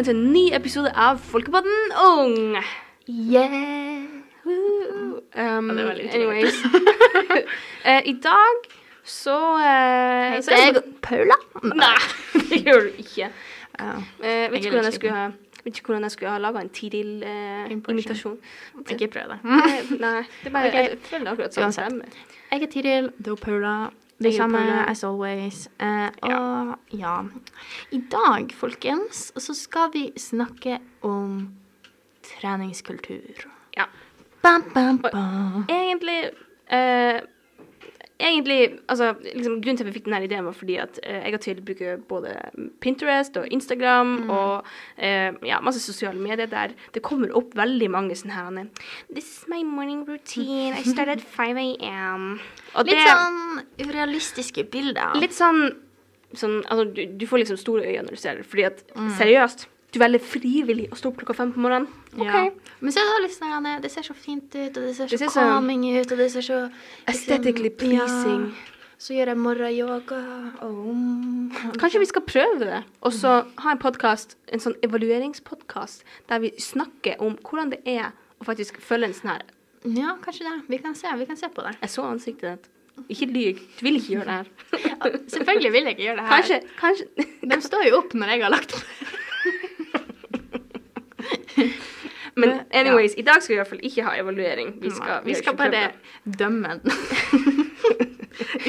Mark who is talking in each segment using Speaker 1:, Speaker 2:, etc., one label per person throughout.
Speaker 1: velkommen til en ny episode av Folkepodden Ung.
Speaker 2: Yeah.
Speaker 1: Um,
Speaker 2: Ja, det
Speaker 1: anyways. uh, I dag så uh,
Speaker 2: Heter jeg Paula.
Speaker 1: Nei, det gjør du ikke.
Speaker 2: Uh,
Speaker 1: Eh, vet, ikke hvordan jeg skulle ha, vet ikke hvordan jeg skulle ha laga en tidil invitasjon.
Speaker 2: Ikke prøv det.
Speaker 1: Nei, det er bare
Speaker 2: okay.
Speaker 1: Jeg føler akkurat sånn.
Speaker 2: Uansett. Jeg er Tiril, du er Paula. Det
Speaker 1: er
Speaker 2: samme as always. Eh, og ja. I dag, folkens, så skal vi snakke om treningskultur.
Speaker 1: Ja.
Speaker 2: Bam, bam, bam.
Speaker 1: Egentlig eh, Egentlig, altså, liksom, Grunnen til at vi fikk denne ideen, var fordi at eh, jeg og Til bruker både Pinterest og Instagram
Speaker 2: Mm.
Speaker 1: og eh, ja, masse sosiale medier der det kommer opp veldig mange sånne her This is my morning routine. I start at 5 a.m.
Speaker 2: Litt
Speaker 1: det-
Speaker 2: sånn urealistiske bilder.
Speaker 1: Litt sånn, sånn altså, du, du får liksom store øyne når du ser det, fordi at
Speaker 2: Mm.
Speaker 1: seriøst Du velger frivillig å stå opp klokka fem på morgenen. OK.
Speaker 2: Ja. Men så er det litt sånn det ser så fint ut, og det ser så
Speaker 1: Det
Speaker 2: calming ut, og det ser så liksom,
Speaker 1: Aesthetically pleasing.
Speaker 2: Ja. Så gjør jeg morgenyoga og.
Speaker 1: Kanskje vi skal prøve det, og så ha en podkast, en sånn evalueringspodkast, der vi snakker om hvordan det er å faktisk følge en sånn her
Speaker 2: Ja, kanskje det. Vi kan se, vi kan se på det.
Speaker 1: Jeg så ansiktet ditt. Ikke lyv. Du vil ikke gjøre det her.
Speaker 2: Selvfølgelig vil jeg ikke gjøre det her.
Speaker 1: Kanskje, kanskje
Speaker 2: De står jo opp når jeg har lagt meg.
Speaker 1: Men anyways, i dag skal vi i hvert fall ikke ha evaluering. Vi skal,
Speaker 2: vi skal bare dømme den.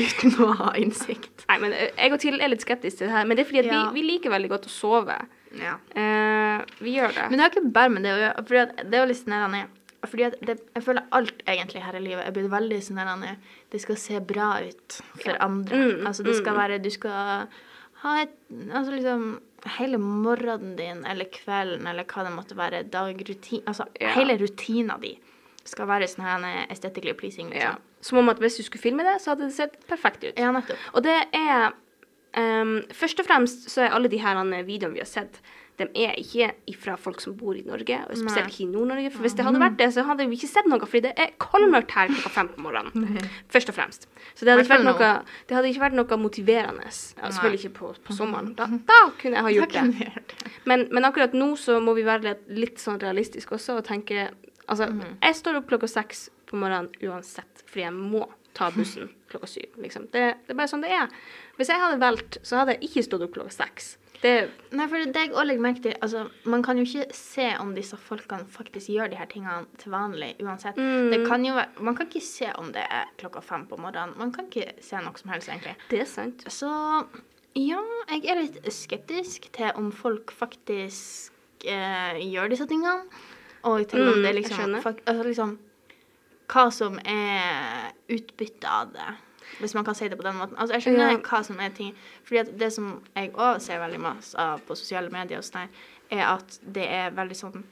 Speaker 2: Uten å ha innsikt.
Speaker 1: Nei, men eh, jeg og Til er litt skeptiske til det her, men det er fordi
Speaker 2: Ja.
Speaker 1: vi, vi liker veldig godt å sove.
Speaker 2: Ja.
Speaker 1: Uh, vi gjør det.
Speaker 2: Men det har ikke bare med det å gjøre. Fordi det er jo litt sånn fordi det, Jeg føler alt egentlig her i livet er blitt veldig sånn Det skal se bra ut for andre.
Speaker 1: Mm,
Speaker 2: altså det skal
Speaker 1: mm.
Speaker 2: være Du skal ha et Altså liksom Hele morgenen din eller kvelden eller hva det måtte være, dagrutin Altså
Speaker 1: Ja.
Speaker 2: hele rutina di skal være sånn her aesthetically pleasing.
Speaker 1: ja.
Speaker 2: Liksom.
Speaker 1: Som om at hvis du skulle filme det, så hadde det sett perfekt ut.
Speaker 2: Ja, nettopp.
Speaker 1: Og det er um, Først og fremst så er alle de her eh, videoene vi har sett, de er ikke ifra folk som bor i Norge, og spesielt
Speaker 2: Nei.
Speaker 1: ikke i Nord-Norge. For hvis det hadde vært det, så hadde vi ikke sett noe, fordi det er kolmørkt her klokka fem på morgenen. Først og fremst. Så det hadde, ikke vært noe, det hadde ikke vært noe motiverende. Ja, selvfølgelig ikke på, på sommeren. Da, da kunne jeg ha gjort det. Men, men akkurat nå så må vi være litt, sånn realistiske også og tenke Altså,
Speaker 2: Mhm.
Speaker 1: jeg står opp klokka seks på morgenen uansett, fordi jeg må ta bussen klokka syv. Liksom. Det, det er bare sånn det er. Hvis jeg hadde valgt, så hadde jeg ikke stått opp klokka seks. Det
Speaker 2: Nei, for det jeg også legger merke til Altså, man kan jo ikke se om disse folkene faktisk gjør de her tingene til vanlig uansett.
Speaker 1: Mm.
Speaker 2: Det kan jo være Man kan ikke se om det er klokka fem på morgenen. Man kan ikke se noe som helst, egentlig.
Speaker 1: Det er sant.
Speaker 2: Så ja, jeg er litt skeptisk til om folk faktisk eh, gjør disse tingene. Og til om
Speaker 1: Mm,
Speaker 2: det liksom, fakt, altså liksom Hva som er utbyttet av det. Hvis man kan si det på den måten. Altså, jeg skjønner
Speaker 1: Ja.
Speaker 2: hva som er ting Fordi det som jeg òg ser veldig masse av på sosiale medier, og sånn er at det er veldig sånn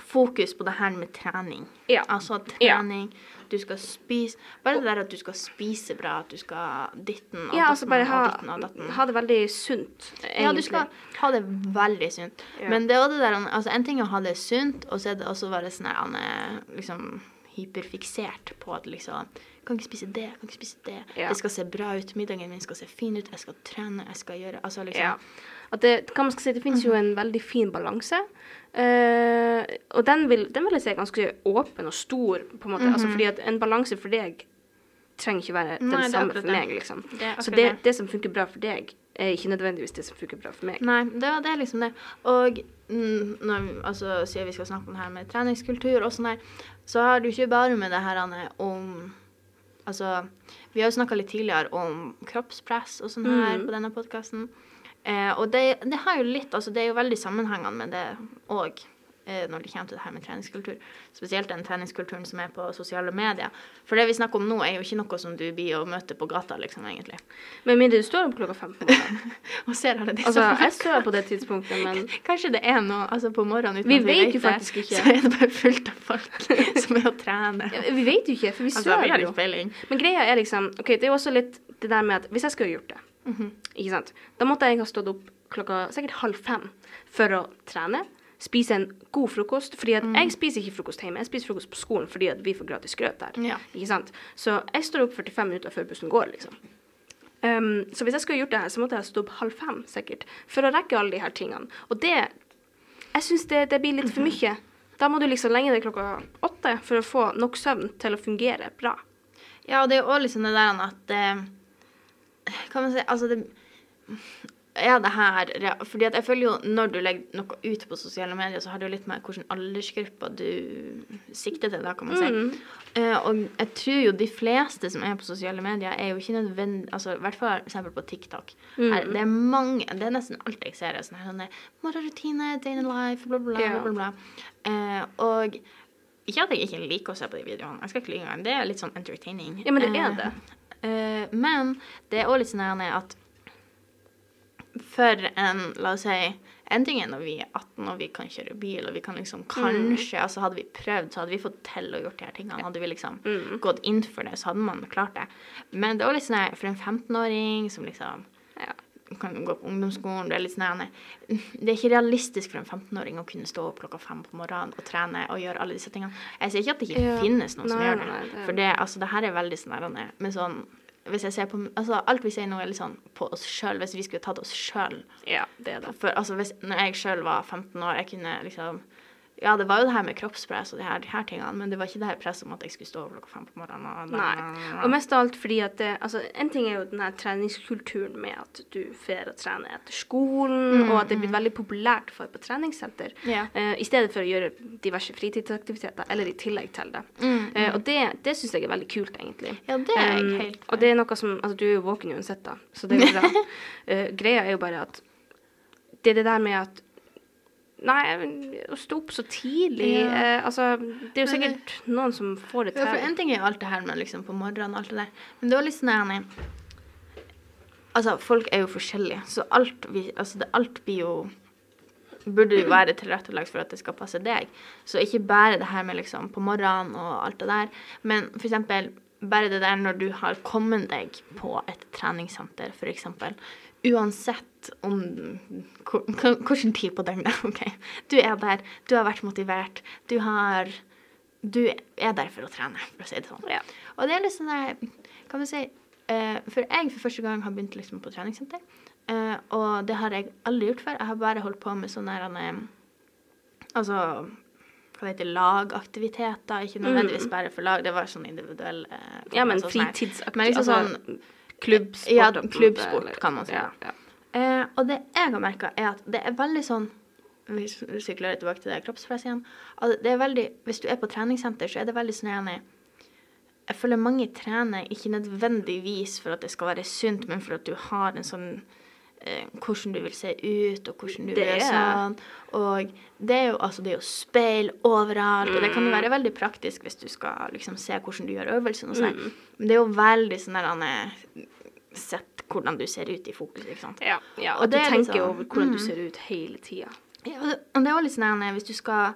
Speaker 2: fokus på det her med trening.
Speaker 1: Ja.
Speaker 2: Altså
Speaker 1: Ja.
Speaker 2: trening, du skal spise Bare det der at du skal spise bra, at du skal ditten og
Speaker 1: Ja, altså bare ha,
Speaker 2: og ditten og datten.
Speaker 1: ha det veldig sunt, egentlig.
Speaker 2: Ja, du skal ha det veldig sunt.
Speaker 1: Ja.
Speaker 2: Men det er også det der, altså en ting er å ha det sunt, og så er det også bare sånn her, er liksom hyperfiksert på at liksom Kan ikke spise det, jeg kan ikke spise det.
Speaker 1: Ja.
Speaker 2: Det skal se bra ut, middagen min skal se fin ut, jeg skal trene, jeg skal gjøre Altså liksom
Speaker 1: Ja. Det, hva man skal si, det finnes jo en veldig fin balanse. Uh, og den vil, den vil jeg si er ganske åpen og stor, på en måte. altså, fordi at en balanse for deg trenger ikke være den
Speaker 2: Nei,
Speaker 1: samme for meg, liksom.
Speaker 2: Det
Speaker 1: Så det,
Speaker 2: det.
Speaker 1: som funker bra for deg, er ikke nødvendigvis det som funker bra for meg.
Speaker 2: Nei, det, det er liksom det. Og mm, når, vi- altså, siden vi skal snakke om det her med treningskultur og sånn her, så har du ikke bare med det her Anne, om Altså, vi har jo snakka litt tidligere om kroppspress og sånn her
Speaker 1: Mm.
Speaker 2: på denne podkasten. Eh, og det, det har jo litt Altså, det er jo veldig sammenhengende med det òg. Eh, Når det kommer til det her med treningskultur. Spesielt den treningskulturen som er på sosiale medier. For det vi snakker om nå, er jo ikke noe som du blir å møte på gata, liksom, egentlig.
Speaker 1: Med mindre du står opp klokka fem på morgenen.
Speaker 2: Og ser alle disse
Speaker 1: Altså, jeg står på det tidspunktet, men
Speaker 2: Kanskje det er noe altså på morgenen uten
Speaker 1: Vi
Speaker 2: at
Speaker 1: vet jo faktisk ikke.
Speaker 2: Så er det bare fullt av folk som er og trener.
Speaker 1: Ja, vi vet jo ikke, for vi
Speaker 2: Altså, vi har
Speaker 1: jo.
Speaker 2: ikke.
Speaker 1: Men greia er liksom OK, det er jo også litt det der med at hvis jeg skulle gjort det,
Speaker 2: Mhm.
Speaker 1: ikke sant, da måtte jeg ha stått opp klokka sikkert halv fem for å trene. Spise en god frokost. fordi at jeg spiser ikke frokost hjemme, jeg spiser frokost på skolen fordi at vi får gratis grøt der.
Speaker 2: Ja.
Speaker 1: Ikke sant? Så jeg står opp 45 minutter før bussen går, liksom. Um, så hvis jeg skulle gjort det her, så måtte jeg stå opp halv fem, sikkert, for å rekke alle de her tingene. Og det Jeg syns det, det blir litt for mye. Da må du liksom legge deg klokka åtte for å få nok søvn til å fungere bra.
Speaker 2: Ja, og det er jo òg liksom det der at eh, Kan man si Altså, det er det her Fordi at jeg føler jo når du legger noe ut på sosiale medier, så har det jo litt med hvilken aldersgruppe du sikter til, da, kan man si. Eh, og jeg tror jo de fleste som er på sosiale medier, er jo ikke nødvendig Altså i hvert fall eksempel på TikTok. Her, det er mange Det er nesten alt jeg ser, er sånn her sånn morgenrutine, day in life, bla, bla, bla. Bla, bla. Uh, og ikke at jeg ikke liker å se på de videoene, jeg skal ikke engang. Det er litt sånn entertaining.
Speaker 1: Ja, men det er
Speaker 2: Eh,
Speaker 1: det.
Speaker 2: Uh, men det er òg litt sånn at for en, la oss si En ting er når vi er 18 og vi kan kjøre bil, og vi kan liksom kanskje altså Hadde vi prøvd, så hadde vi fått til å gjort de her tingene. Hadde vi liksom gått inn for det, så hadde man klart det. Men det er litt sånn for en 15-åring som liksom
Speaker 1: Ja.
Speaker 2: kan gå på ungdomsskolen. Det er litt sånn Det er ikke realistisk for en 15-åring å kunne stå opp klokka fem på morgenen og trene og gjøre alle disse tingene. Jeg sier ikke at det ikke
Speaker 1: Ja.
Speaker 2: finnes noen som gjør det.
Speaker 1: nei, det-
Speaker 2: For det, altså, det her er veldig sånn Men sånn hvis jeg ser på, altså Alt vi sier nå, er litt sånn på oss sjøl, hvis vi skulle tatt oss sjøl.
Speaker 1: Ja, det er det.
Speaker 2: For altså, hvis, når jeg sjøl var 15 år, jeg kunne liksom Ja, det var jo det her med kroppspress og de her, de her tingene, men det var ikke det her presset om at jeg skulle stå opp klokka fem på morgenen. Og,
Speaker 1: Nei. Og mest av alt fordi at det, altså, En ting er jo den her treningskulturen med at du får å trene etter skolen, og at det er blitt veldig populært for på treningssenter.
Speaker 2: Ja.
Speaker 1: uh, I stedet for å gjøre diverse fritidsaktiviteter, eller i tillegg til det. Eh, og det, det syns jeg er veldig kult, egentlig.
Speaker 2: Ja, det er jeg
Speaker 1: Um,
Speaker 2: helt
Speaker 1: og det er noe som Altså, du er jo våken uansett, da, så det er jo bra. uh, greia er jo bare at det er det der med at Nei, å stå opp så tidlig
Speaker 2: Ja.
Speaker 1: eh, Altså, det er jo
Speaker 2: Men det-
Speaker 1: sikkert noen som får det
Speaker 2: Ja, for
Speaker 1: til.
Speaker 2: en ting er jo alt det her med liksom på morgenen og alt det der, men det var litt sånn Altså, folk er jo forskjellige, så alt vi Altså, det, alt blir jo Burde jo være tilrettelagt for at det skal passe deg. Så ikke bare det her med liksom på morgenen og alt det der, men for eksempel bare det der når du har kommet deg på et treningssenter, eksempel. Uansett om Hvilken tid på døgnet, OK. Du er der, du har vært motivert, du har Du er der for å trene, for å si det sånn.
Speaker 1: Ja.
Speaker 2: Og det er litt sånn der Kan vi si uh, For jeg for første gang har begynt liksom på treningssenter. Uh, og det har jeg aldri gjort før. Jeg har bare holdt på med sånne der eh, Altså hva det heter lagaktiviteter. Ikke nødvendigvis bare for lag, det var sånn individuell eh,
Speaker 1: Ja, men
Speaker 2: altså sånn Men liksom
Speaker 1: altså,
Speaker 2: sånn
Speaker 1: Klubbsport.
Speaker 2: Ja, klubbsport, kan man si.
Speaker 1: Ja, ja.
Speaker 2: Eh, og det jeg har merka, er at det er veldig sånn vi sykler tilbake til det kroppspresset igjen det er veldig, Hvis du er på treningssenter, så er det veldig sånn Jeg føler mange trener ikke nødvendigvis for at det skal være sunt, men for at du har en sånn hvordan du vil se ut, og hvordan du
Speaker 1: Det
Speaker 2: vil sånn. Og det er jo altså det er jo speil overalt, og det kan jo være veldig praktisk hvis du skal liksom se hvordan du gjør øvelsen og sånn. Men det er jo veldig sånn der er Sett hvordan du ser ut i fokus, ikke sant.
Speaker 1: Ja, ja,
Speaker 2: Og
Speaker 1: og du
Speaker 2: er
Speaker 1: tenker
Speaker 2: liksom-
Speaker 1: over hvordan du
Speaker 2: mm.
Speaker 1: ser ut hele tida.
Speaker 2: Ja, og det- er jo litt sånn her, hvis du skal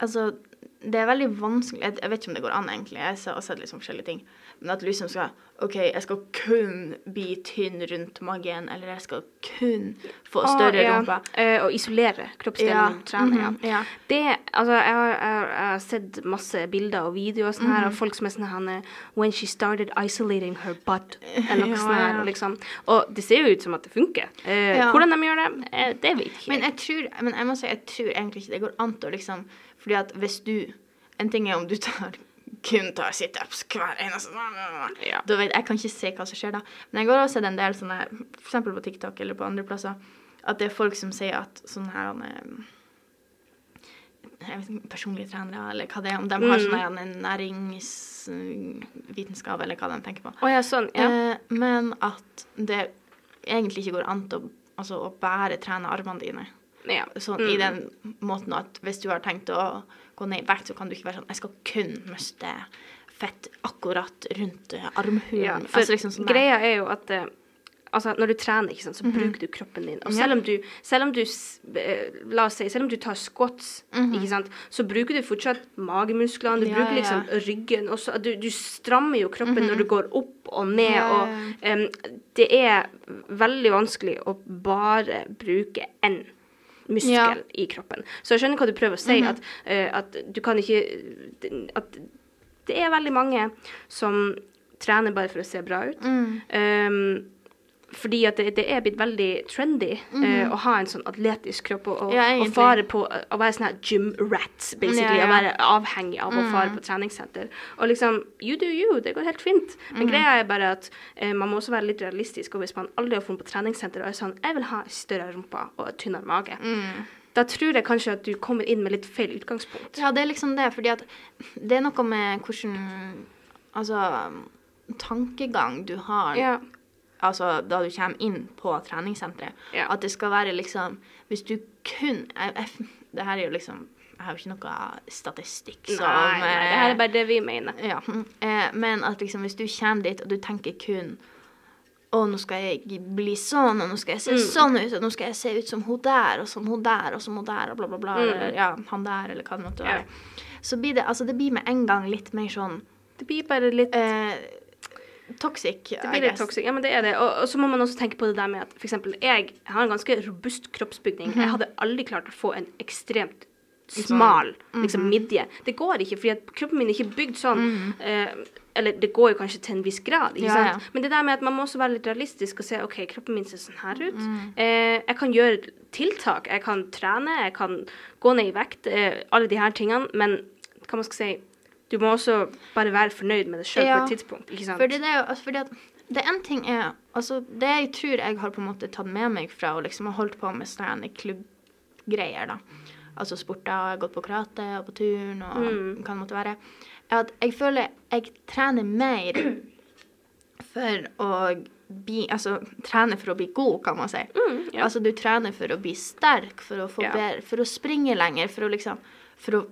Speaker 2: Altså, det er veldig vanskelig Jeg, vet ikke om det går an, egentlig. Jeg har sett liksom forskjellige ting. Men at du liksom skal OK, jeg skal kun bli tynn rundt magen, eller jeg skal kun få større
Speaker 1: Ah, ja.
Speaker 2: rumpe.
Speaker 1: Eh, og isolere kroppsdelen
Speaker 2: Ja,
Speaker 1: når Mm -hmm. ja. Det, altså, jeg har, jeg, har, sett masse bilder og videoer sånn her,
Speaker 2: Mhm.
Speaker 1: av folk som er sånn her When she started isolating her butt, eller noe sånt her. Og, liksom. og det ser jo ut som at det funker. Eh,
Speaker 2: Ja.
Speaker 1: Hvordan de gjør det, eh, det vet jeg ikke.
Speaker 2: Men jeg tror Men jeg må si, jeg tror egentlig ikke det går an å liksom Fordi at hvis du En ting er om du tar kun tar situps hver eneste
Speaker 1: Ja.
Speaker 2: Da vet, Jeg kan ikke se hva som skjer da. Men jeg har også sett en del sånne eksempel på TikTok eller på andre plasser at det er folk som sier at sånne her jeg vet ikke, personlige trenere, eller hva det er, om de har
Speaker 1: Mm.
Speaker 2: sånn her næringsvitenskap, eller hva de tenker på.
Speaker 1: Oh, ja, sånn. Ja.
Speaker 2: Eh, men at det egentlig ikke går an til å, altså, å bare trene armene dine.
Speaker 1: Ja.
Speaker 2: Sånn
Speaker 1: Mm.
Speaker 2: i den måten at hvis du har tenkt å gå ned i vekt, så kan du ikke være sånn Jeg skal kun miste fett akkurat rundt eh, armhulen.
Speaker 1: Ja, for
Speaker 2: altså, liksom sånn
Speaker 1: greia er jo at eh, altså, når du trener, sant, så bruker du kroppen din. Og selv om du, selv om du eh, La oss si, selv om du tar squats, ikke sant, så bruker du fortsatt magemusklene, du
Speaker 2: Ja,
Speaker 1: bruker
Speaker 2: ja,
Speaker 1: liksom ryggen, også. du, du strammer jo kroppen når du går opp og ned,
Speaker 2: Ja,
Speaker 1: og
Speaker 2: ja,
Speaker 1: em, det er veldig vanskelig å bare bruke én muskel
Speaker 2: Ja.
Speaker 1: i kroppen. Så jeg skjønner hva du prøver å si, at, eh, at du kan ikke At det er veldig mange som trener bare for å se bra ut.
Speaker 2: Mm.
Speaker 1: Um, fordi at det, det er blitt veldig trendy eh, å ha en sånn atletisk kropp og, og,
Speaker 2: Ja,
Speaker 1: og fare på å være sånn her gym rat, basically.
Speaker 2: Ja, ja.
Speaker 1: Å være avhengig av å fare på treningssenter. Og liksom, you do you, det går helt fint. Men greia er bare at eh, man må også være litt realistisk. Og hvis man aldri har funnet på treningssenter og er sånn Jeg vil ha større rumpa og tynnere mage. Da tror jeg kanskje at du kommer inn med litt feil utgangspunkt.
Speaker 2: Ja, det er liksom det, fordi at det er noe med hvordan Altså tankegang du har
Speaker 1: Ja.
Speaker 2: Altså da du kommer inn på treningssenteret.
Speaker 1: Ja.
Speaker 2: At det skal være liksom Hvis du kun jeg, jeg, Det her er jo liksom Jeg har jo ikke noe statistikk som
Speaker 1: Nei, nei, det her
Speaker 2: eh,
Speaker 1: er bare det vi mener.
Speaker 2: ja, eh, men at liksom hvis du kommer dit og du tenker kun å, nå skal jeg bli sånn, og nå skal jeg se sånn ut, og nå skal jeg se ut som hun der, og som hun der, og som hun der, og bla, bla, bla. Eller, ja, han der, eller hva det måtte være. Så blir det altså det blir med en gang litt mer sånn
Speaker 1: Det blir bare litt
Speaker 2: eh, toxic,
Speaker 1: Det blir litt toxic. Ja, men det er det. Og, og så må man også tenke på det der med at f.eks. jeg har en ganske robust kroppsbygning. Jeg hadde aldri klart å få en ekstremt smal liksom midje. Det går ikke, fordi kroppen min er ikke bygd sånn. Eh, eller det går jo kanskje til en viss grad, ikke sant.
Speaker 2: ja.
Speaker 1: Men det der med at man må også være litt realistisk og se OK, kroppen min ser sånn her ut. Eh, jeg kan gjøre tiltak. Jeg kan trene, jeg kan gå ned i vekt. Eh, alle de her tingene. Men hva man skal si du må også bare være fornøyd med det sjøl
Speaker 2: Ja.
Speaker 1: på et tidspunkt. ikke sant?
Speaker 2: Fordi det er jo altså, fordi at det en ting er Altså, det jeg tror jeg har på en måte tatt med meg fra å liksom ha holdt på med sånne klubbgreier, da. Altså sporter, gått på karate og på turn og
Speaker 1: Mm.
Speaker 2: hva det måtte være, er at jeg føler jeg trener mer for å bli Altså trener for å bli god, kan man si.
Speaker 1: ja.
Speaker 2: Altså du trener for å bli sterk, for å få
Speaker 1: Ja.
Speaker 2: bedre For å springe lenger, for å liksom For å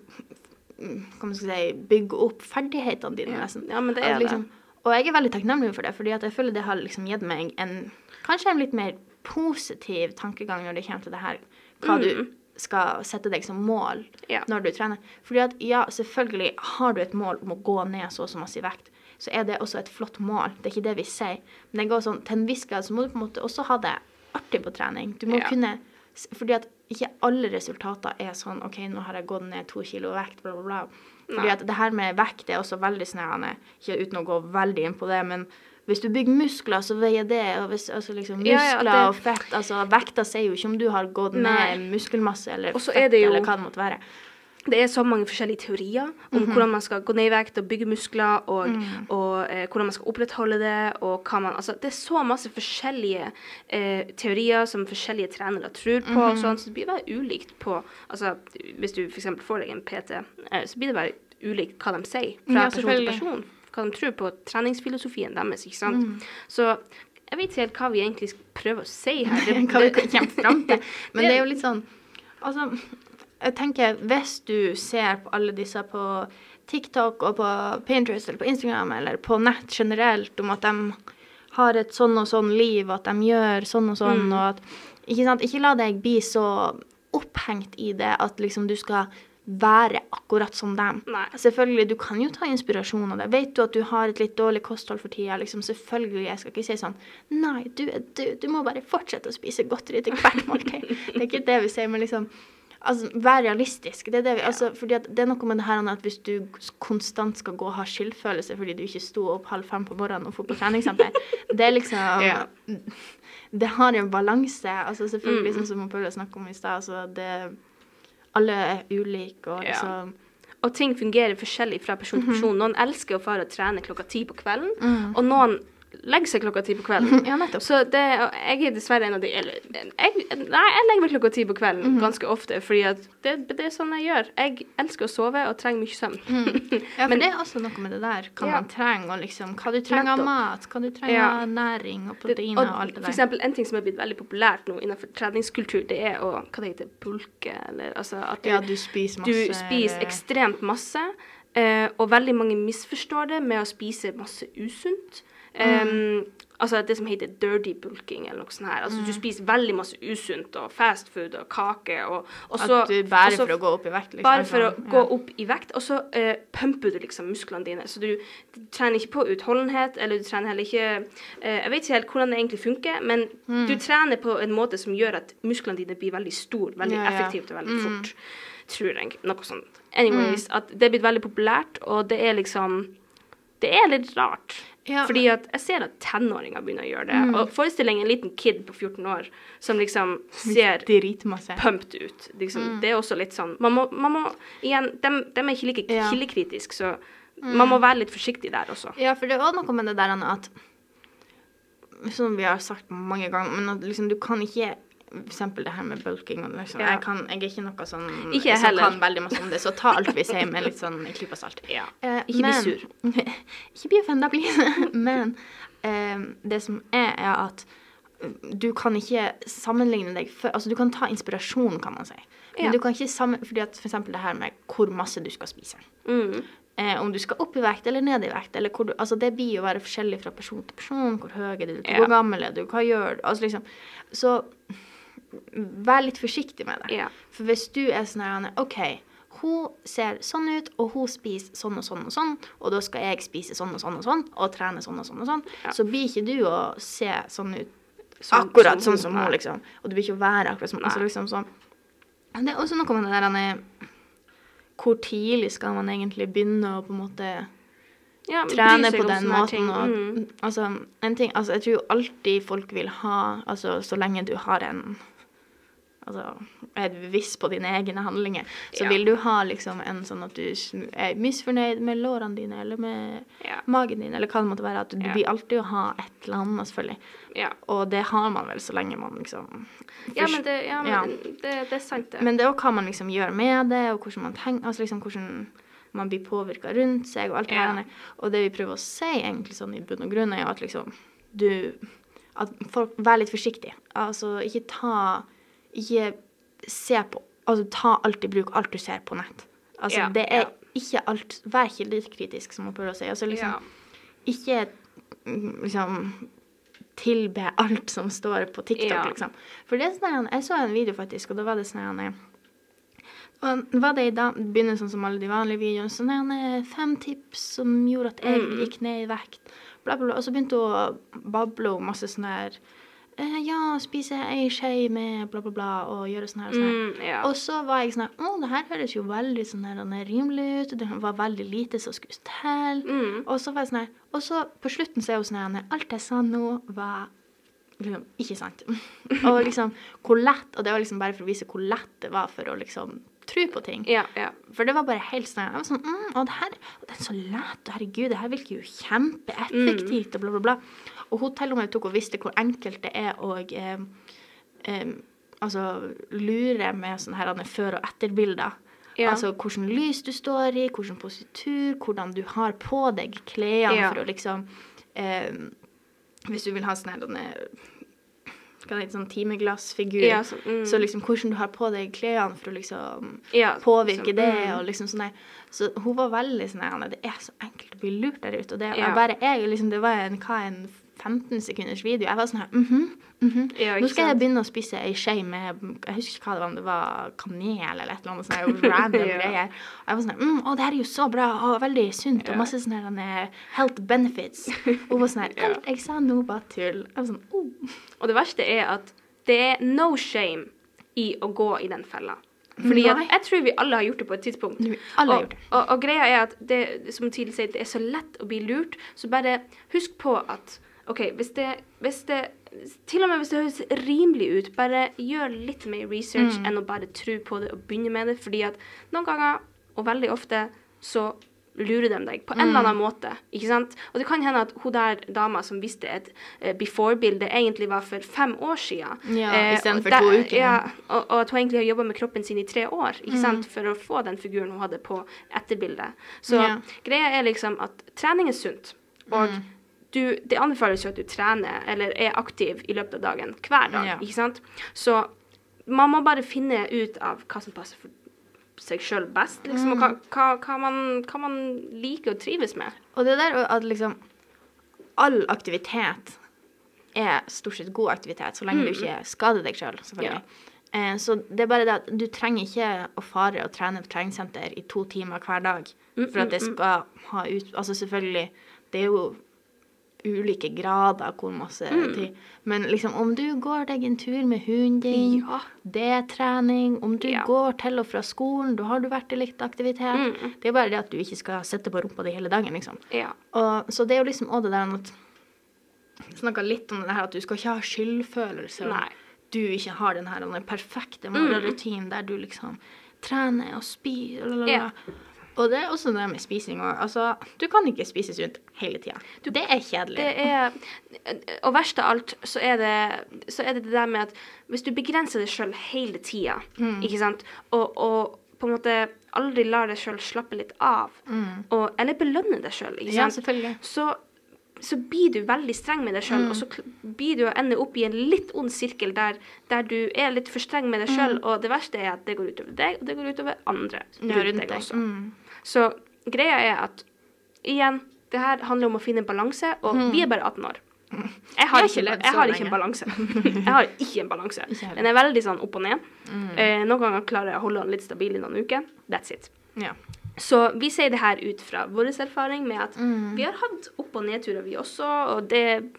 Speaker 2: mm, si, bygge opp ferdighetene dine,
Speaker 1: Ja.
Speaker 2: nesten.
Speaker 1: Ja, men det er
Speaker 2: liksom, Og jeg er veldig takknemlig for det, fordi jeg føler det har liksom gitt meg en kanskje en litt mer positiv tankegang når det kommer til det her, hva du skal sette deg som mål
Speaker 1: Mm. Ja.
Speaker 2: når du trener. Fordi at ja, selvfølgelig har du et mål om å gå ned så og så masse i vekt, så er det også et flott mål. Det er ikke det vi sier. Men det går sånn, til en viss grad så må du på en måte også ha det artig på trening. Du må
Speaker 1: Ja.
Speaker 2: kunne Fordi at ikke alle resultater er sånn OK, nå har jeg gått ned to kilo vekt, bla, bla, bla. Fordi
Speaker 1: Nei.
Speaker 2: at det her med vekt er også veldig snevende, Ikke uten å gå veldig inn på det, men hvis du bygger muskler, så veier det. Og hvis, altså liksom muskler
Speaker 1: ja, det-
Speaker 2: og fett altså Vekta sier jo ikke om du har gått
Speaker 1: Nei.
Speaker 2: ned muskelmasse eller fett
Speaker 1: jo-
Speaker 2: eller hva det måtte være.
Speaker 1: Det er så mange forskjellige teorier om hvordan man skal gå ned i vekt og bygge muskler, og, og eh, hvordan man skal opprettholde det, og hva man Altså, det er så masse forskjellige eh, teorier som forskjellige trenere tror på, og sånn, så det blir veldig ulikt på Altså, hvis du f.eks. får deg en PT, eh, så blir det veldig ulikt hva de sier fra
Speaker 2: Ja,
Speaker 1: person til person. Hva de tror på treningsfilosofien deres, ikke sant. Så jeg vet ikke helt hva vi egentlig prøver å si her. Det,
Speaker 2: hva vi kommer fram til. Men det er jo litt sånn Altså, jeg tenker hvis du ser på alle disse på TikTok og på Pinterest eller på Instagram eller på nett generelt om at de har et sånn og sånn liv, at de gjør sånn og sånn, og at Ikke sant? Ikke la deg bli så opphengt i det at liksom du skal være akkurat som dem.
Speaker 1: Nei.
Speaker 2: Selvfølgelig, du kan jo ta inspirasjon av det. Vet du at du har et litt dårlig kosthold for tida, liksom, selvfølgelig, jeg skal ikke si sånn Nei, du, du, du må bare fortsette å spise godteri til hvert måltid. det er ikke det vi sier, men liksom Altså, vær realistisk. Det er det vi, altså, fordi at det er noe med det her at hvis du konstant skal gå og ha skyldfølelse fordi du ikke sto opp halv fem på morgenen og dro på treningssenter, det er liksom
Speaker 1: Ja.
Speaker 2: Det har en balanse. Altså selvfølgelig,
Speaker 1: Mm.
Speaker 2: sånn som Paula snakka om i stad, altså det Alle er ulike, og
Speaker 1: Ja.
Speaker 2: liksom
Speaker 1: Og ting fungerer forskjellig fra person til person. Noen elsker å fare og trene klokka ti på kvelden,
Speaker 2: Mm.
Speaker 1: og noen legger seg klokka ti på kvelden.
Speaker 2: Ja, nettopp.
Speaker 1: Så det, jeg er dessverre en av de eller, jeg, Nei, jeg legger meg klokka ti på kvelden
Speaker 2: Mhm.
Speaker 1: ganske ofte, fordi at det, det er sånn jeg gjør. Jeg elsker å sove og trenger mye søvn.
Speaker 2: Ja, for
Speaker 1: Men-
Speaker 2: det er også noe med det der. Hva
Speaker 1: Ja.
Speaker 2: man trenger, og liksom hva du trenger av mat, hva du trenger
Speaker 1: Ja.
Speaker 2: av næring og proteiner og alt det der.
Speaker 1: for eksempel en ting som er blitt veldig populært nå innenfor treningskultur, det er å Hva det heter Bulke, eller altså at du,
Speaker 2: Ja, du spiser masse.
Speaker 1: du spiser
Speaker 2: eller-
Speaker 1: ekstremt masse, eh, og veldig mange misforstår det med å spise masse usunt. Um, altså det som heter dirty bulking, eller noe sånt her. Altså du spiser veldig masse usunt, og fast food og kake, og, og så
Speaker 2: At du bare
Speaker 1: og
Speaker 2: for å gå opp i vekt, liksom.
Speaker 1: bare for å
Speaker 2: ja.
Speaker 1: gå opp i vekt, og så uh, pumper du liksom musklene dine. Så du, du trener ikke på utholdenhet, eller du trener heller ikke uh, Jeg vet ikke helt hvordan det egentlig funker, men
Speaker 2: Mm.
Speaker 1: du trener på en måte som gjør at musklene dine blir veldig store, veldig
Speaker 2: Ja, ja.
Speaker 1: effektivt og veldig
Speaker 2: Mm.
Speaker 1: fort. Tror jeg. Noe sånt. Anyways, at det er blitt veldig populært, og det er liksom Det er litt rart.
Speaker 2: Ja.
Speaker 1: Fordi at jeg ser at tenåringer begynner å gjøre det.
Speaker 2: Mm.
Speaker 1: Og forestilling en liten kid på 14 år som liksom ser pumped ut. Liksom, Det er også litt sånn Man må, man må igjen, de, er ikke like
Speaker 2: Ja.
Speaker 1: kildekritiske, så man må være litt forsiktig der også.
Speaker 2: Ja, for det er også noe med det der at Som vi har sagt mange ganger, men at liksom du kan ikke for eksempel det her med bulking og liksom,
Speaker 1: Ja.
Speaker 2: jeg, kan, jeg er ikke noe sånn
Speaker 1: Ikke
Speaker 2: som
Speaker 1: heller.
Speaker 2: kan veldig masse om det, så ta alt vi sier med litt sånn en klype salt.
Speaker 1: Ja.
Speaker 2: Eh,
Speaker 1: Ikke bli sur.
Speaker 2: ikke bli offenda, please. men eh, det som er, er at du kan ikke sammenligne deg for, Altså, du kan ta inspirasjon, kan man si. Men
Speaker 1: Ja.
Speaker 2: du kan ikke sammen, fordi at for eksempel det her med hvor masse du skal spise.
Speaker 1: Mm.
Speaker 2: Eh, om du skal opp i vekt eller ned i vekt, eller hvor du Altså, det blir jo være forskjellig fra person til person. Hvor høy er du,
Speaker 1: Ja.
Speaker 2: hvor gammel er du, hva gjør du? Altså liksom Så vær litt forsiktig med det.
Speaker 1: Ja.
Speaker 2: For hvis du er sånn her OK, hun ser sånn ut, og hun spiser sånn og sånn og sånn, og da skal jeg spise sånn og sånn og sånn, og trene sånn og sånn og sånn,
Speaker 1: Ja.
Speaker 2: så blir ikke du å se sånn ut
Speaker 1: Som-
Speaker 2: akkurat
Speaker 1: som
Speaker 2: sånn som hun, liksom. Og du blir ikke å være akkurat som altså, liksom sånn. Det er også noe med det der Anne, Hvor tidlig skal man egentlig begynne å på en måte
Speaker 1: Ja,
Speaker 2: trene på den måten. Og,
Speaker 1: Mm.
Speaker 2: altså, en ting, altså, jeg tror jo alltid folk vil ha altså, Så lenge du har en Altså, er bevisst på dine egne handlinger, så
Speaker 1: Ja.
Speaker 2: vil du ha liksom en sånn at du er misfornøyd med lårene dine, eller med
Speaker 1: Ja.
Speaker 2: magen din, eller hva det måtte være. At du
Speaker 1: Ja.
Speaker 2: blir alltid ha et eller annet, selvfølgelig.
Speaker 1: Ja.
Speaker 2: Og det har man vel så lenge man liksom
Speaker 1: Ja, men, det, ja, men. Det, det er sant, det.
Speaker 2: Men det er også hva man liksom gjør med det, og hvordan man tenker, altså liksom hvordan man blir påvirka rundt seg, og alt det her. Og det vi prøver å si egentlig sånn i bunn og grunn, er jo at liksom du At folk Vær litt forsiktig. Altså ikke ta Ikke se på Altså ta alt i bruk, alt du ser på nett. Altså
Speaker 1: Ja,
Speaker 2: det er
Speaker 1: ja.
Speaker 2: ikke alt Vær kildekritisk, som man prøver å si. Altså liksom ikke mm, liksom tilbe alt som står på TikTok,
Speaker 1: Ja.
Speaker 2: liksom. For det er sånn, jeg så en video faktisk, og da var det sånn og var det i dag, begynner sånn som alle de vanlige videoene, sånn eh, fem tips som gjorde at jeg
Speaker 1: Mm.
Speaker 2: gikk ned i vekt, bla, bla, bla. Og så begynte hun å bable om masse sånn her, eh, ja, spise ei skje med bla, bla, bla, og gjøre sånn her og sånn her.
Speaker 1: Mm, ja.
Speaker 2: Og så var jeg sånn her, å, det her høres jo veldig sånn her den er rimelig ut, det var veldig lite som skulle til.
Speaker 1: Mm.
Speaker 2: Og så var jeg sånn her, og så på slutten så er hun sånn her, alt jeg sa nå var liksom ikke sant. og liksom hvor lett, og det var liksom bare for å vise hvor lett det var for å liksom tro på ting.
Speaker 1: ja, ja.
Speaker 2: For det var bare helt sånn, jeg var sånn, mm, Å, det her, det er så lett, herregud, det her virker jo kjempeeffektivt, og bla, bla, bla. Og hun til og med tok og visste hvor enkelt det er å eh, eh, altså, lure med sånne her før- og etterbilder.
Speaker 1: Ja.
Speaker 2: Altså hvordan lys du står i, hvordan positur, hvordan du har på deg klærne
Speaker 1: Ja.
Speaker 2: for å liksom eh, Hvis du vil ha sånn her sånn timeglassfigur,
Speaker 1: Ja, så- mm.
Speaker 2: så liksom hvordan du har på deg klærne for å liksom
Speaker 1: Ja,
Speaker 2: påvirke
Speaker 1: så-
Speaker 2: det,
Speaker 1: mm.
Speaker 2: og liksom sånn der. Så hun var veldig sånn her, det er så enkelt å bli lurt der ute, og det
Speaker 1: Ja.
Speaker 2: bare jeg, liksom, det var en, hva, en 15 sekunders video, jeg var sånn her, mhm, mhm.
Speaker 1: Ja,
Speaker 2: Nå
Speaker 1: ikke
Speaker 2: skal jeg begynne å spise ei skje med, jeg husker ikke hva det var, om det var kanel eller et eller annet sånn random
Speaker 1: Ja.
Speaker 2: greier. Og jeg var sånn her, mm, å, det her er jo så bra, og veldig sunt,
Speaker 1: Ja.
Speaker 2: og masse sånne her, health benefits. Og hun var sånn her, alt jeg sa nå var tull. Jeg var sånn, oh.
Speaker 1: Og det verste er at det er no shame i å gå i den fella. Fordi jeg tror vi alle har gjort det på et tidspunkt. Og. Og, og greia er at det, som sier, det er så lett å bli lurt, så bare husk på at OK, hvis det, hvis det Til og med hvis det høres rimelig ut, bare gjør litt mer research
Speaker 2: Mm.
Speaker 1: enn å bare tro på det og begynne med det, fordi at noen ganger, og veldig ofte, så lurer de deg på en
Speaker 2: Mm.
Speaker 1: eller annen måte. ikke sant? Og det kan hende at hun der dama som viste et eh, before-bilde, egentlig var for fem år siden.
Speaker 2: Ja,
Speaker 1: Eh,
Speaker 2: istedenfor to uker.
Speaker 1: Ja, og, og at hun egentlig har jobba med kroppen sin i tre år ikke
Speaker 2: Mm.
Speaker 1: sant? for å få den figuren hun hadde på etterbildet. Så
Speaker 2: Ja.
Speaker 1: greia er liksom at trening er sunt. Og
Speaker 2: Mm.
Speaker 1: Du, det anbefales jo at du trener eller er aktiv i løpet av dagen hver dag.
Speaker 2: Ja.
Speaker 1: ikke sant? Så man må bare finne ut av hva som passer for seg sjøl best, liksom, og hva,
Speaker 2: Mm.
Speaker 1: hva, hva, man, hva man liker og trives med.
Speaker 2: Og det der at liksom all aktivitet er stort sett god aktivitet, så lenge du ikke skader deg sjøl, selvfølgelig. Eh, så det er bare det at du trenger ikke å fare og trene på treningssenter i to timer hver dag for at det skal ha ut Altså selvfølgelig, det er jo ulike grader hvor masse
Speaker 1: Mm.
Speaker 2: tid. Men liksom om du går deg en tur med hunden din,
Speaker 1: Ja.
Speaker 2: det er trening. Om du
Speaker 1: Ja.
Speaker 2: går til og fra skolen, da har du vært i litt aktivitet.
Speaker 1: Mm.
Speaker 2: Det er bare det at du ikke skal sitte på rumpa di hele dagen, liksom.
Speaker 1: Ja.
Speaker 2: Og, så det er jo liksom også det der at Snakka litt om det her at du skal ikke ha skyldfølelse.
Speaker 1: Nei.
Speaker 2: Du ikke har den her den perfekte
Speaker 1: Mm.
Speaker 2: der du liksom trener og spiser.
Speaker 1: Ja.
Speaker 2: Og det er også det med spising òg. Altså, du kan ikke spise sunt hele tida. Det er kjedelig.
Speaker 1: Det er Og verst av alt, så er det så er det, det der med at hvis du begrenser deg sjøl hele tida,
Speaker 2: Mm.
Speaker 1: ikke sant, og, og på en måte aldri lar deg sjøl slappe litt av, og, eller belønne deg sjøl, ikke sant,
Speaker 2: Ja,
Speaker 1: så så blir du veldig streng med deg sjøl,
Speaker 2: Mm.
Speaker 1: og så blir du å ende opp i en litt ond sirkel der, der du er litt for streng med deg sjøl, og det verste er at det går utover deg, og det går utover andre
Speaker 2: Mm. Ja,
Speaker 1: rundt, deg også.
Speaker 2: Mm.
Speaker 1: Så greia er at igjen, det her handler om å finne en balanse, og vi er bare 18 år. Jeg har,
Speaker 2: jeg,
Speaker 1: ikke, jeg har ikke en balanse. Jeg har ikke en balanse. Den er veldig sånn opp og ned. Eh, noen ganger klarer jeg å holde den litt stabil i noen uker. That's it.
Speaker 2: Ja.
Speaker 1: Så vi sier det her ut fra vår erfaring med at
Speaker 2: Mm.
Speaker 1: vi har hatt opp- og nedturer, vi også, og det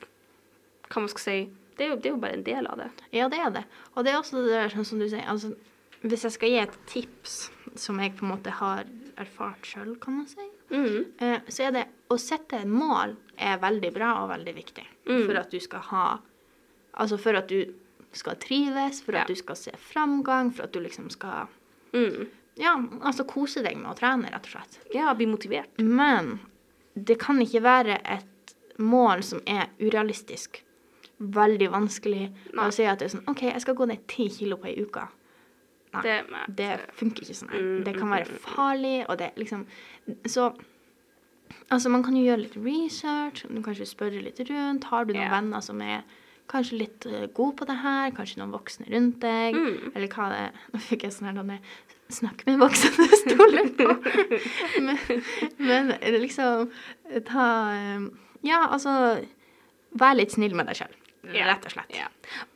Speaker 1: Hva man skal si det er, jo, det er jo bare en del av det.
Speaker 2: ja, det er det. Og det er også det der, sånn som du sier altså, Hvis jeg skal gi et tips som jeg på en måte har erfart sjøl, kan man si,
Speaker 1: Mm.
Speaker 2: eh, så er det å sette et mål er veldig bra og veldig viktig.
Speaker 1: Mm.
Speaker 2: For at du skal ha Altså for at du skal trives, for
Speaker 1: Ja.
Speaker 2: at du skal se framgang, for at du liksom skal
Speaker 1: Mm.
Speaker 2: Ja, altså kose deg med å trene, rett og slett.
Speaker 1: Ja, bli motivert.
Speaker 2: Men det kan ikke være et mål som er urealistisk. Veldig vanskelig
Speaker 1: Nei.
Speaker 2: å si at det er sånn OK, jeg skal gå ned ti kilo på ei uke. Nei,
Speaker 1: Det-
Speaker 2: det, funker ikke sånn.
Speaker 1: Mm,
Speaker 2: det kan
Speaker 1: mm,
Speaker 2: være
Speaker 1: mm,
Speaker 2: farlig, og det liksom Så altså, man kan jo gjøre litt research, du kanskje spørre litt rundt. Har du noen
Speaker 1: yeah.
Speaker 2: venner som er kanskje litt god på det her? Kanskje noen voksne rundt deg?
Speaker 1: Mm.
Speaker 2: Eller hva det. Nå fikk jeg sånn her denne Snakk med du stoler på. men, men liksom ta eh, Ja, altså Vær litt snill med deg sjøl,
Speaker 1: Ja.
Speaker 2: rett og slett.
Speaker 1: Ja.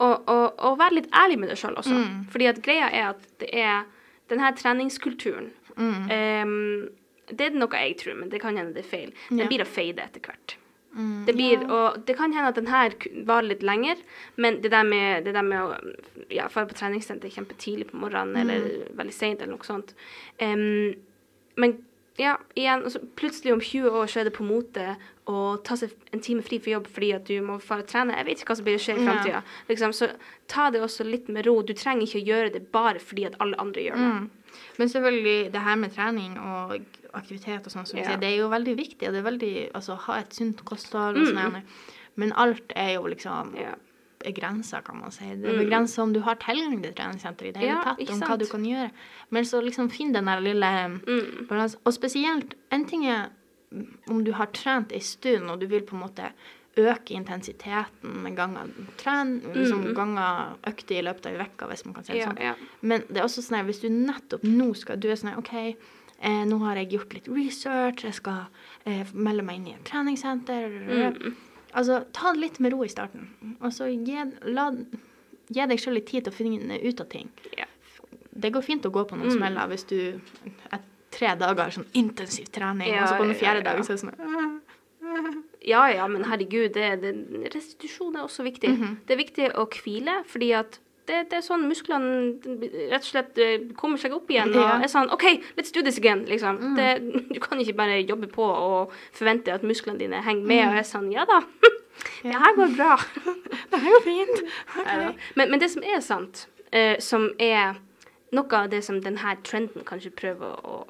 Speaker 1: Og, og, og vær litt ærlig med deg sjøl også.
Speaker 2: Mm.
Speaker 1: Fordi at greia er at det er den her treningskulturen
Speaker 2: Mm.
Speaker 1: um, Det er noe jeg tror, men det kan hende det er feil. Den
Speaker 2: Ja.
Speaker 1: blir å fade etter hvert.
Speaker 2: Mm,
Speaker 1: Det blir,
Speaker 2: ja.
Speaker 1: og det kan hende at den her varer litt lenger, men det der med, det der med å ja, fare på treningssenter kjempetidlig på morgenen eller
Speaker 2: Mm.
Speaker 1: veldig seint eller noe sånt um, Men ja, igjen, altså, plutselig om 20 år så er det på mote å ta seg en time fri for jobb fordi at du må fare og trene. Jeg vet ikke hva som blir å skje i
Speaker 2: Ja.
Speaker 1: Liksom, så ta det også litt med ro. Du trenger ikke å gjøre det bare fordi at alle andre gjør det.
Speaker 2: Mm. Men selvfølgelig, det her med trening og aktivitet og sånn, som
Speaker 1: Ja.
Speaker 2: sier, det er jo veldig viktig. Og det er veldig Altså, ha et sunt kosthold og
Speaker 1: Mm.
Speaker 2: sånn. Mm. Men alt er jo liksom
Speaker 1: Ja.
Speaker 2: begrensa, kan man si. Det er
Speaker 1: Mm.
Speaker 2: begrensa om du har tilgang til treningssenter i det hele
Speaker 1: Ja,
Speaker 2: tatt, om hva du kan gjøre. Men så liksom finn den der lille
Speaker 1: Mm.
Speaker 2: balansen. Og spesielt, en ting er om du har trent en stund, og du vil på en måte øke intensiteten med ganger tren, liksom
Speaker 1: Mm.
Speaker 2: ganger økter i løpet av ei uke, hvis man kan si det
Speaker 1: Ja,
Speaker 2: sånn.
Speaker 1: ja.
Speaker 2: Men det er også sånn at hvis du nettopp nå skal Du er sånn OK, eh, nå har jeg gjort litt research, jeg skal eh, melde meg inn i et treningssenter
Speaker 1: Mm.
Speaker 2: Altså, ta det litt med ro i starten. Og så gi, la, gi deg sjøl litt tid til å finne ut av ting.
Speaker 1: Yeah.
Speaker 2: Det går fint å gå på noen
Speaker 1: Mm.
Speaker 2: smeller hvis du et, tre dager sånn intensiv trening,
Speaker 1: Ja,
Speaker 2: og så på den fjerde
Speaker 1: ja.
Speaker 2: dagen så er det sånn «Åh,
Speaker 1: Ja, ja, men herregud, det, det, restitusjon er også viktig.
Speaker 2: Mhm.
Speaker 1: Det er viktig å hvile, fordi at det, det er sånn musklene rett og slett eh, kommer seg opp igjen. Og er sånn OK, let's do this again, liksom.
Speaker 2: Mm.
Speaker 1: Det, du kan ikke bare jobbe på og forvente at musklene dine henger med og er sånn Ja da, det her går bra.
Speaker 2: Det her går fint.
Speaker 1: Neida. Men, men det som er sant, eh, som er noe av det som denne trenden kanskje prøver å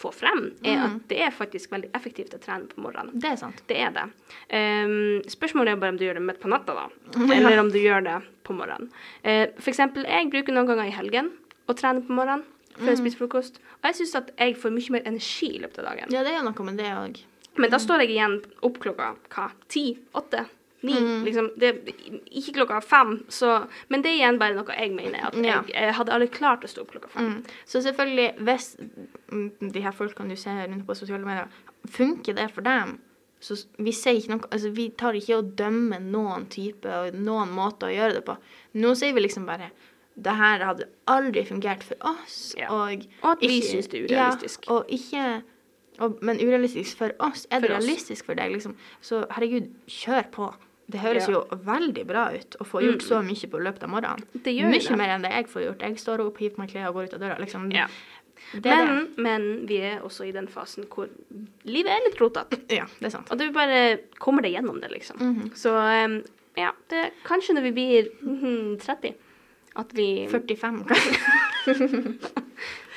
Speaker 1: få frem, er
Speaker 2: Mm.
Speaker 1: at det er faktisk veldig effektivt å trene på morgenen.
Speaker 2: Det er sant.
Speaker 1: Det er det. Um, spørsmålet er bare om du gjør det midt på natta, da. Eller om du gjør det på morgenen. Uh, for eksempel, jeg bruker noen ganger i helgen å trene på morgenen før jeg spiser frokost. Og jeg syns at jeg får mye mer energi i løpet av dagen.
Speaker 2: Ja, det er noe med det òg.
Speaker 1: Men da står jeg igjen opp klokka hva? Ti? Åtte? Ni?
Speaker 2: Mm.
Speaker 1: Liksom, det, ikke klokka fem. Så, men det er igjen bare noe jeg mener. At
Speaker 2: Ja.
Speaker 1: jeg, jeg hadde aldri klart å stå opp klokka fem.
Speaker 2: Mm. Så selvfølgelig, hvis mm, de her folkene du ser rundt på sosiale medier, funker det for dem, så vi sier ikke noe Altså, vi tar ikke å dømme noen type og noen måte å gjøre det på. Nå sier vi liksom bare det her hadde aldri fungert for oss,
Speaker 1: Ja.
Speaker 2: og
Speaker 1: Og at vi syns det er urealistisk.
Speaker 2: Ja, og ikke Og, men urealistisk for oss. Er det
Speaker 1: realistisk oss.
Speaker 2: for deg, liksom? Så herregud, kjør på. Det høres
Speaker 1: Ja. Mm.
Speaker 2: jo veldig bra ut å få gjort så mye på løpet av morgenen.
Speaker 1: Det gjør
Speaker 2: Mye
Speaker 1: det.
Speaker 2: mer enn det jeg får gjort. Jeg står opp, hiver på meg klær og går ut av døra. Liksom.
Speaker 1: Ja. Men, men vi er også i den fasen hvor livet er litt rotete.
Speaker 2: Ja, det er sant.
Speaker 1: Og du bare kommer deg gjennom det, liksom.
Speaker 2: Mhm.
Speaker 1: Så um, ja, det kanskje når vi blir mm, 30 at vi
Speaker 2: 45, kanskje.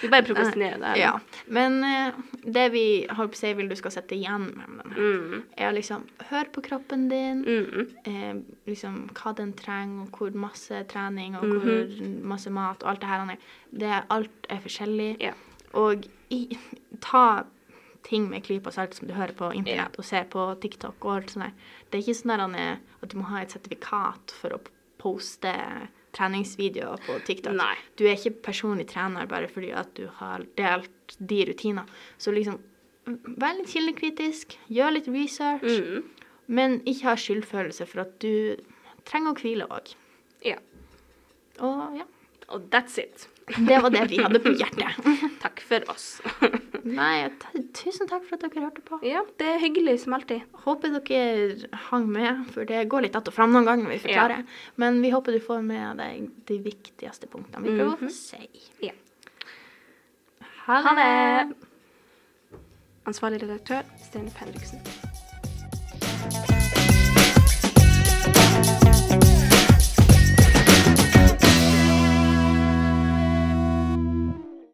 Speaker 1: Vi bare prokrastinerer det.
Speaker 2: Ja. Men eh, det vi holdt på å si vil du skal sette igjen med den her,
Speaker 1: Mm.
Speaker 2: er liksom høre på kroppen din.
Speaker 1: Mm.
Speaker 2: eh, liksom hva den trenger, og hvor masse trening og
Speaker 1: Mhm.
Speaker 2: hvor masse mat og alt det her. er. Det alt er forskjellig.
Speaker 1: Ja.
Speaker 2: Og i, ta ting med klype og salt som du hører på internett og ser på TikTok og alt sånt der. Det er ikke sånn at du må ha et sertifikat for å poste treningsvideoer på TikTok.
Speaker 1: Nei.
Speaker 2: Du er ikke personlig trener bare fordi at du har delt de rutinene. Så liksom, vær litt kildekritisk, gjør litt research.
Speaker 1: Mm.
Speaker 2: Men ikke ha skyldfølelse for at du trenger å hvile òg.
Speaker 1: Ja.
Speaker 2: Og ja,
Speaker 1: Og that's it.
Speaker 2: det var det vi hadde på hjertet.
Speaker 1: Takk for oss.
Speaker 2: Nei, tusen takk for at dere hørte på.
Speaker 1: ja, det er hyggelig som alltid.
Speaker 2: Håper dere hang med, for det går litt att og fram noen ganger når vi forklarer. Men vi håper du får med deg de viktigste punktene vi prøver å si.
Speaker 1: Ja.
Speaker 2: Ha
Speaker 1: Ha det! Ansvarlig redaktør Stine Henriksen.